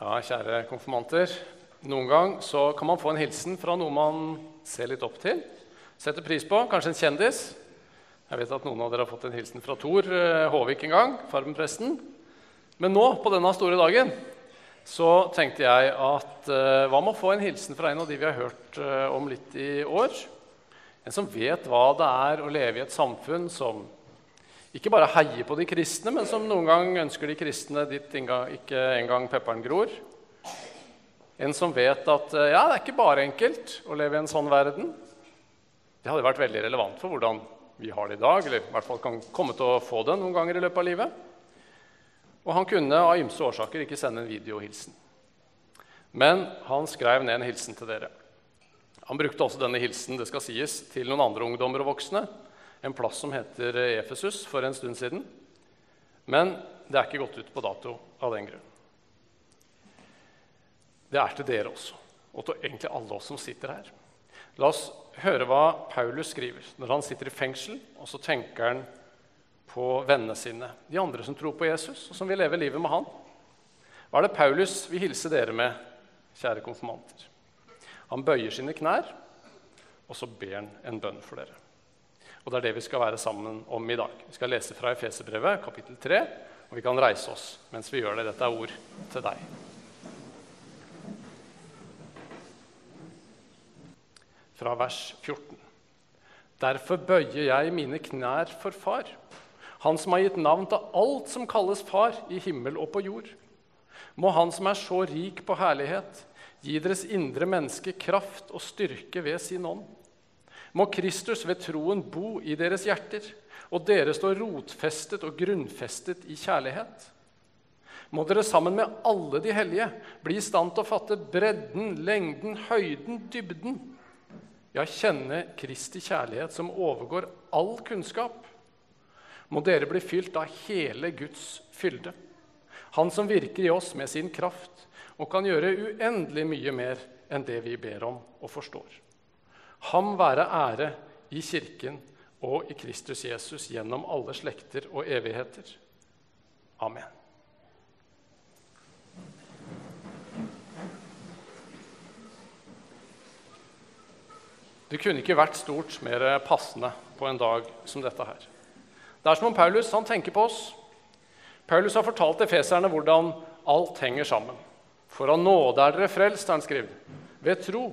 Ja, kjære konfirmanter. Noen gang så kan man få en hilsen fra noe man ser litt opp til, setter pris på, kanskje en kjendis. Jeg vet at noen av dere har fått en hilsen fra Tor eh, Håvik en gang, Farmen-presten. Men nå, på denne store dagen, så tenkte jeg at eh, hva med å få en hilsen fra en av de vi har hørt eh, om litt i år? En som vet hva det er å leve i et samfunn som ikke bare heier på de kristne, men som noen gang ønsker de kristne dit ikke engang pepperen gror. En som vet at eh, ja, det er ikke bare enkelt å leve i en sånn verden. Det hadde vært veldig relevant for hvordan vi har det i dag, eller i hvert fall kan komme til å få det noen ganger i løpet av livet. Og han kunne av ymse årsaker ikke sende en videohilsen. Men han skrev ned en hilsen til dere. Han brukte også denne hilsen det skal sies, til noen andre ungdommer og voksne. En plass som heter Efesus, for en stund siden. Men det er ikke gått ut på dato av den grunn. Det er til dere også, og til egentlig alle oss som sitter her. La oss høre hva Paulus skriver når han sitter i fengsel, og så tenker han på vennene sine, de andre som tror på Jesus, og som vil leve livet med han. Hva er det Paulus vil hilse dere med, kjære konfirmanter? Han bøyer sine knær, og så ber han en bønn for dere. Og Det er det vi skal være sammen om i dag. Vi skal lese fra Efeserbrevet, kapittel 3, og vi kan reise oss mens vi gjør det. Dette er ord til deg. Fra vers 14. Derfor bøyer jeg mine knær for Far han som har gitt navn til alt som kalles far i himmel og på jord. Må Han som er så rik på herlighet, gi deres indre menneske kraft og styrke ved sin ånd. Må Kristus ved troen bo i deres hjerter, og dere står rotfestet og grunnfestet i kjærlighet. Må dere sammen med alle de hellige bli i stand til å fatte bredden, lengden, høyden, dybden. Ja, kjenne Kristi kjærlighet som overgår all kunnskap må dere bli fylt av hele Guds fylde. Han som virker i oss med sin kraft og kan gjøre uendelig mye mer enn det vi ber om og forstår. Ham være ære i Kirken og i Kristus Jesus gjennom alle slekter og evigheter. Amen. Det kunne ikke vært stort mer passende på en dag som dette her. Det er som om Paulus han tenker på oss. Paulus har fortalt efeserne hvordan alt henger sammen. For av nåde er dere frelst, har han skrevet, ved tro.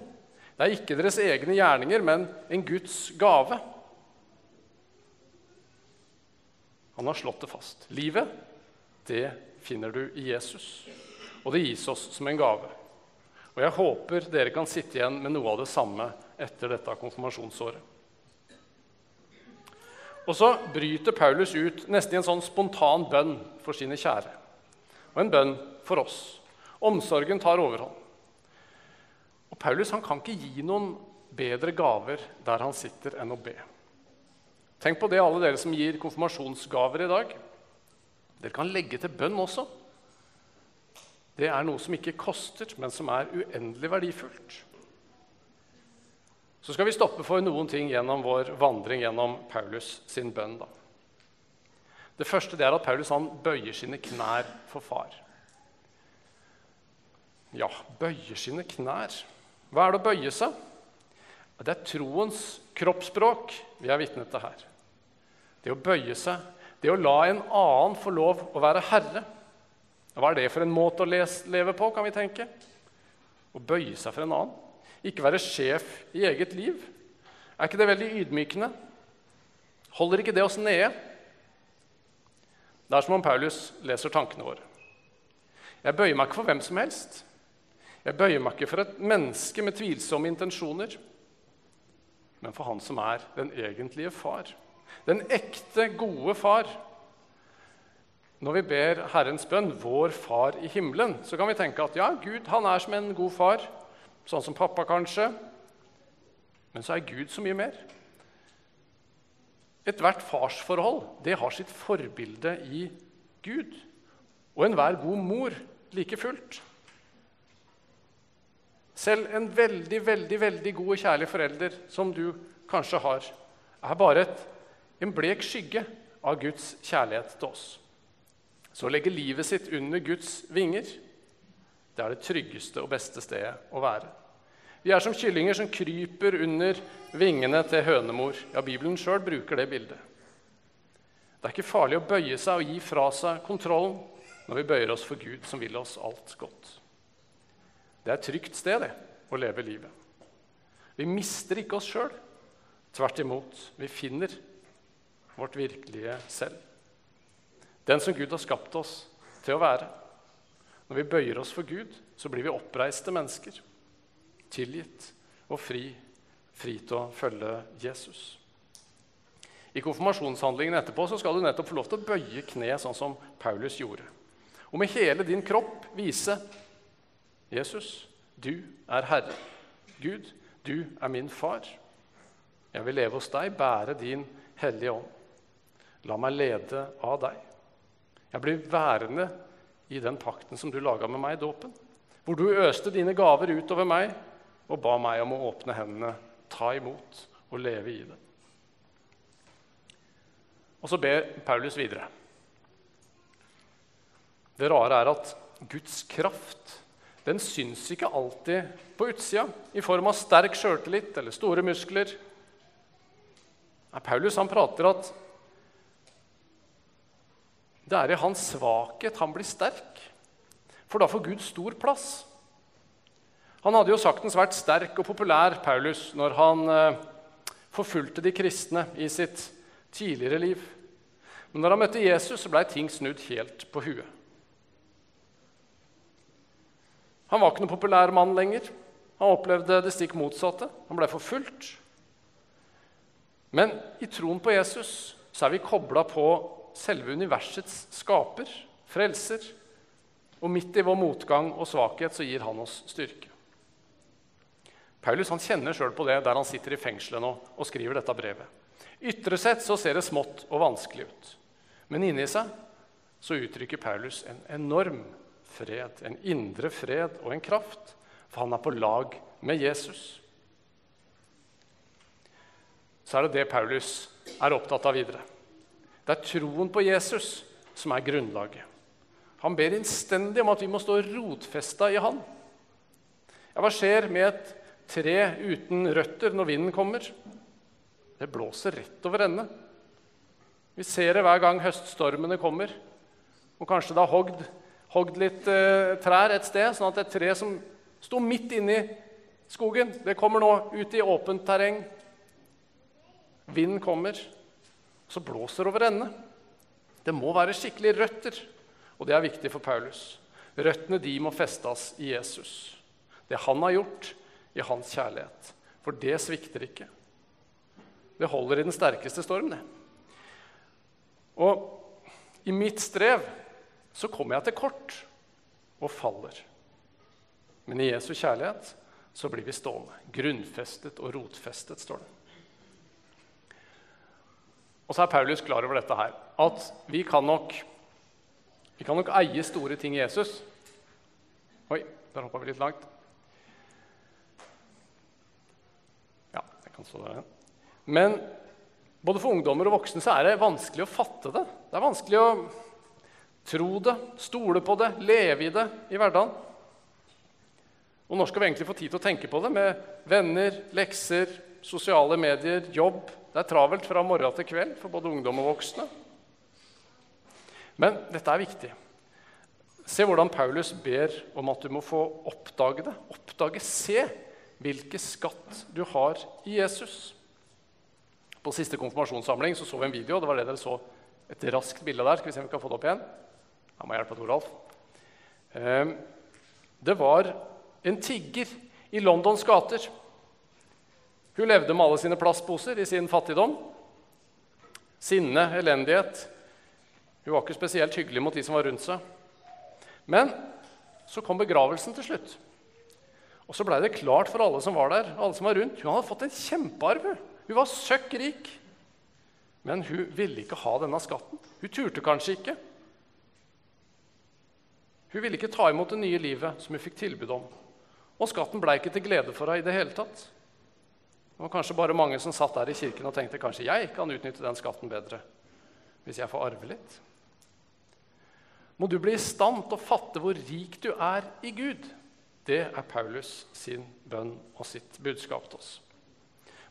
Det er ikke deres egne gjerninger, men en Guds gave. Han har slått det fast. Livet, det finner du i Jesus. Og det gis oss som en gave. Og jeg håper dere kan sitte igjen med noe av det samme etter dette konfirmasjonsåret. Og så bryter Paulus ut nesten i en sånn spontan bønn for sine kjære. Og en bønn for oss. Omsorgen tar overhånd. Og Paulus kan ikke gi noen bedre gaver der han sitter, enn å be. Tenk på det, alle dere som gir konfirmasjonsgaver i dag. Dere kan legge til bønn også. Det er noe som ikke koster, men som er uendelig verdifullt. Så skal vi stoppe for noen ting gjennom vår vandring gjennom Paulus sin bønn. Da. Det første det er at Paulus han bøyer sine knær for far. Ja, bøyer sine knær. Hva er det å bøye seg? Det er troens kroppsspråk vi er vitne til her. Det å bøye seg, det å la en annen få lov å være herre. Hva er det for en måte å leve på, kan vi tenke? Å bøye seg for en annen ikke være sjef i eget liv. Er ikke det veldig ydmykende? Holder ikke det oss nede? Det er som om Paulus leser tankene våre. Jeg bøyer meg ikke for hvem som helst. Jeg bøyer meg ikke for et menneske med tvilsomme intensjoner, men for han som er den egentlige far. Den ekte, gode far. Når vi ber Herrens bønn, 'Vår Far i himmelen', så kan vi tenke at ja, Gud han er som en god far sånn som pappa kanskje. Men så er Gud så mye mer. Ethvert farsforhold det har sitt forbilde i Gud. Og enhver god mor like fullt. Selv en veldig, veldig, veldig god og kjærlig forelder som du kanskje har, er bare et, en blek skygge av Guds kjærlighet til oss. Så å legge livet sitt under Guds vinger, Det er det tryggeste og beste stedet å være. Vi er som kyllinger som kryper under vingene til hønemor. Ja, Bibelen sjøl bruker det bildet. Det er ikke farlig å bøye seg og gi fra seg kontrollen når vi bøyer oss for Gud, som vil oss alt godt. Det er et trygt sted det, å leve livet. Vi mister ikke oss sjøl. Tvert imot, vi finner vårt virkelige selv. Den som Gud har skapt oss til å være. Når vi bøyer oss for Gud, så blir vi oppreiste mennesker. Tilgitt og fri, fri til å følge Jesus. I konfirmasjonshandlingen etterpå så skal du nettopp få lov til å bøye kne, sånn som Paulus gjorde. Og med hele din kropp vise Jesus, du er Herre. Gud, du er min far. Jeg vil leve hos deg, bære din hellige ånd. La meg lede av deg. Jeg blir værende i den pakten som du laga med meg i dåpen, hvor du øste dine gaver utover meg og ba meg om å åpne hendene, ta imot og leve i det. Og så ber Paulus videre. Det rare er at Guds kraft den syns ikke alltid på utsida i form av sterk sjøltillit eller store muskler. Paulus han prater at det er i hans svakhet han blir sterk. For da får Gud stor plass. Han hadde jo saktens vært sterk og populær, Paulus, når han eh, forfulgte de kristne i sitt tidligere liv. Men når han møtte Jesus, så blei ting snudd helt på huet. Han var ikke noen populær mann lenger. Han opplevde det stikk motsatte. Han ble forfulgt. Men i troen på Jesus så er vi kobla på selve universets skaper, frelser. Og midt i vår motgang og svakhet så gir han oss styrke. Paulus han kjenner sjøl på det der han sitter i fengselet nå og skriver dette brevet. Ytre sett så ser det smått og vanskelig ut. Men inni seg så uttrykker Paulus en enorm fred, en indre fred og en kraft, for han er på lag med Jesus. Så er det det Paulus er opptatt av videre. Det er troen på Jesus som er grunnlaget. Han ber innstendig om at vi må stå rotfesta i Han. Ja, hva skjer med et tre uten røtter når vinden kommer? Det blåser rett over ende. Vi ser det hver gang høststormene kommer. Og kanskje det har hogd hogd litt eh, trær et sted, sånn at et tre som sto midt inni skogen, det kommer nå ut i åpent terreng. Vinden kommer, så blåser over ende. Det må være skikkelig røtter, og det er viktig for Paulus. Røttene de må festes i Jesus. Det han har gjort, i hans kjærlighet. For det svikter ikke. Det holder i den sterkeste storm, det. Og i mitt strev så kommer jeg til kort og faller. Men i Jesu kjærlighet så blir vi stående. Grunnfestet og rotfestet, står det. Og så er Paulus klar over dette her, at vi kan nok, vi kan nok eie store ting i Jesus. Oi, der hoppa vi litt langt. Ja, jeg kan stå der igjen. Men både for ungdommer og voksne så er det vanskelig å fatte det. Det er vanskelig å Tro det, stole på det, leve i det i hverdagen. Og når skal vi egentlig få tid til å tenke på det med venner, lekser, sosiale medier, jobb? Det er travelt fra morgen til kveld for både ungdom og voksne. Men dette er viktig. Se hvordan Paulus ber om at du må få oppdage det. Oppdage, se hvilken skatt du har i Jesus. På siste konfirmasjonssamling så, så vi en video. Det var det dere så et raskt bilde der. Skal vi se om vi kan få det opp igjen. Han må hjelpe Toralf. Ehm, det var en tigger i Londons gater. Hun levde med alle sine plastposer i sin fattigdom. Sinne, elendighet. Hun var ikke spesielt hyggelig mot de som var rundt seg. Men så kom begravelsen til slutt. Og så blei det klart for alle som var der, alle som var rundt. Hun hadde fått en kjempearv. Hun var søkk rik. Men hun ville ikke ha denne skatten. Hun turte kanskje ikke. Hun ville ikke ta imot det nye livet som hun fikk tilbud om. Og skatten ble ikke til glede for henne i det hele tatt. Det var kanskje bare mange som satt der i kirken og tenkte kanskje jeg kan utnytte den skatten bedre hvis jeg får arve litt. må du bli i stand til å fatte hvor rik du er i Gud. Det er Paulus sin bønn og sitt budskap til oss.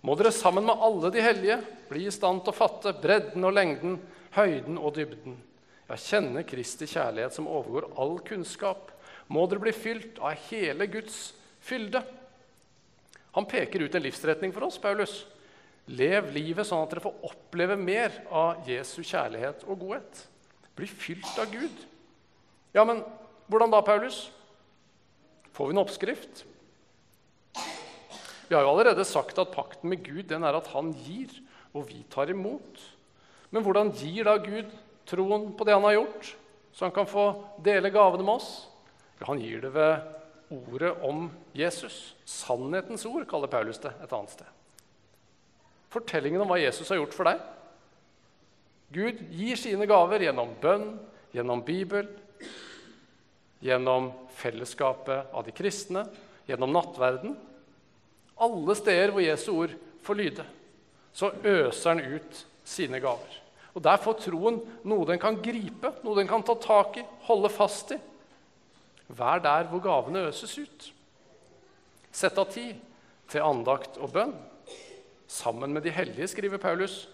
Må dere sammen med alle de hellige bli i stand til å fatte bredden og lengden, høyden og dybden. Ja, kjenne Kristi kjærlighet som overgår all kunnskap. Må dere bli fylt av hele Guds fylde. Han peker ut en livsretning for oss, Paulus. Lev livet sånn at dere får oppleve mer av Jesu kjærlighet og godhet. Bli fylt av Gud. Ja, men hvordan da, Paulus? Får vi en oppskrift? Vi har jo allerede sagt at pakten med Gud den er at han gir, og vi tar imot. Men hvordan gir da Gud troen på det han har gjort, så han kan få dele gavene med oss? Han gir det ved ordet om Jesus. Sannhetens ord, kaller Paulus det et annet sted. Fortellingen om hva Jesus har gjort for deg. Gud gir sine gaver gjennom bønn, gjennom Bibel, gjennom fellesskapet av de kristne, gjennom nattverden. Alle steder hvor Jesu ord får lyde, så øser han ut sine gaver. Og Der får troen noe den kan gripe, noe den kan ta tak i, holde fast i. Vær der hvor gavene øses ut. Sett av tid til andakt og bønn. Sammen med de hellige, skriver Paulus.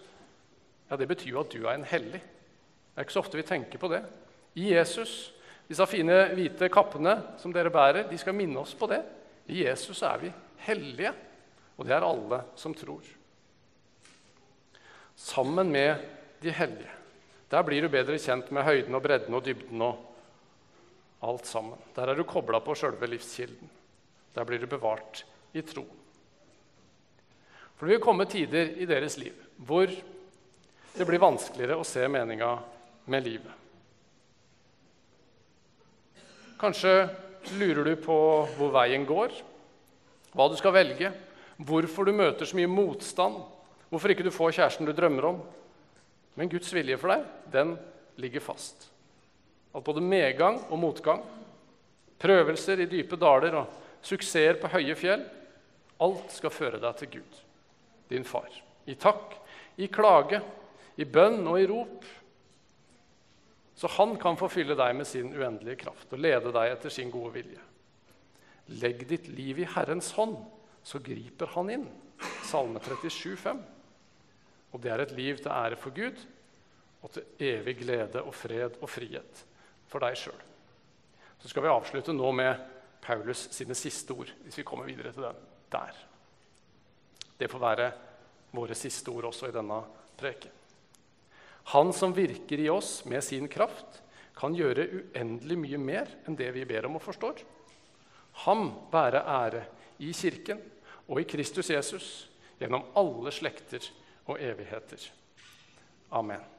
Ja, Det betyr jo at du er en hellig. Det er ikke så ofte vi tenker på det. I Jesus disse fine, hvite kappene som dere bærer, de skal minne oss på det. I Jesus er vi hellige, og det er alle som tror. Sammen med de hellige. Der blir du bedre kjent med høyden og bredden og dybden og alt sammen. Der er du kobla på sjølve livskilden. Der blir du bevart i tro. For det vil komme tider i deres liv hvor det blir vanskeligere å se meninga med livet. Kanskje lurer du på hvor veien går, hva du skal velge, hvorfor du møter så mye motstand, hvorfor ikke du får kjæresten du drømmer om. Men Guds vilje for deg, den ligger fast. At både medgang og motgang, prøvelser i dype daler og suksesser på høye fjell, alt skal føre deg til Gud, din far. I takk, i klage, i bønn og i rop så han kan forfylle deg med sin uendelige kraft og lede deg etter sin gode vilje. Legg ditt liv i Herrens hånd, så griper han inn. Salme 37, 37,5. Og det er et liv til ære for Gud og til evig glede og fred og frihet for deg sjøl. Så skal vi avslutte nå med Paulus sine siste ord, hvis vi kommer videre til den der. Det får være våre siste ord også i denne preken. Han som virker i oss med sin kraft, kan gjøre uendelig mye mer enn det vi ber om og forstår. Ham være ære i Kirken og i Kristus Jesus gjennom alle slekter og evigheter. Amen.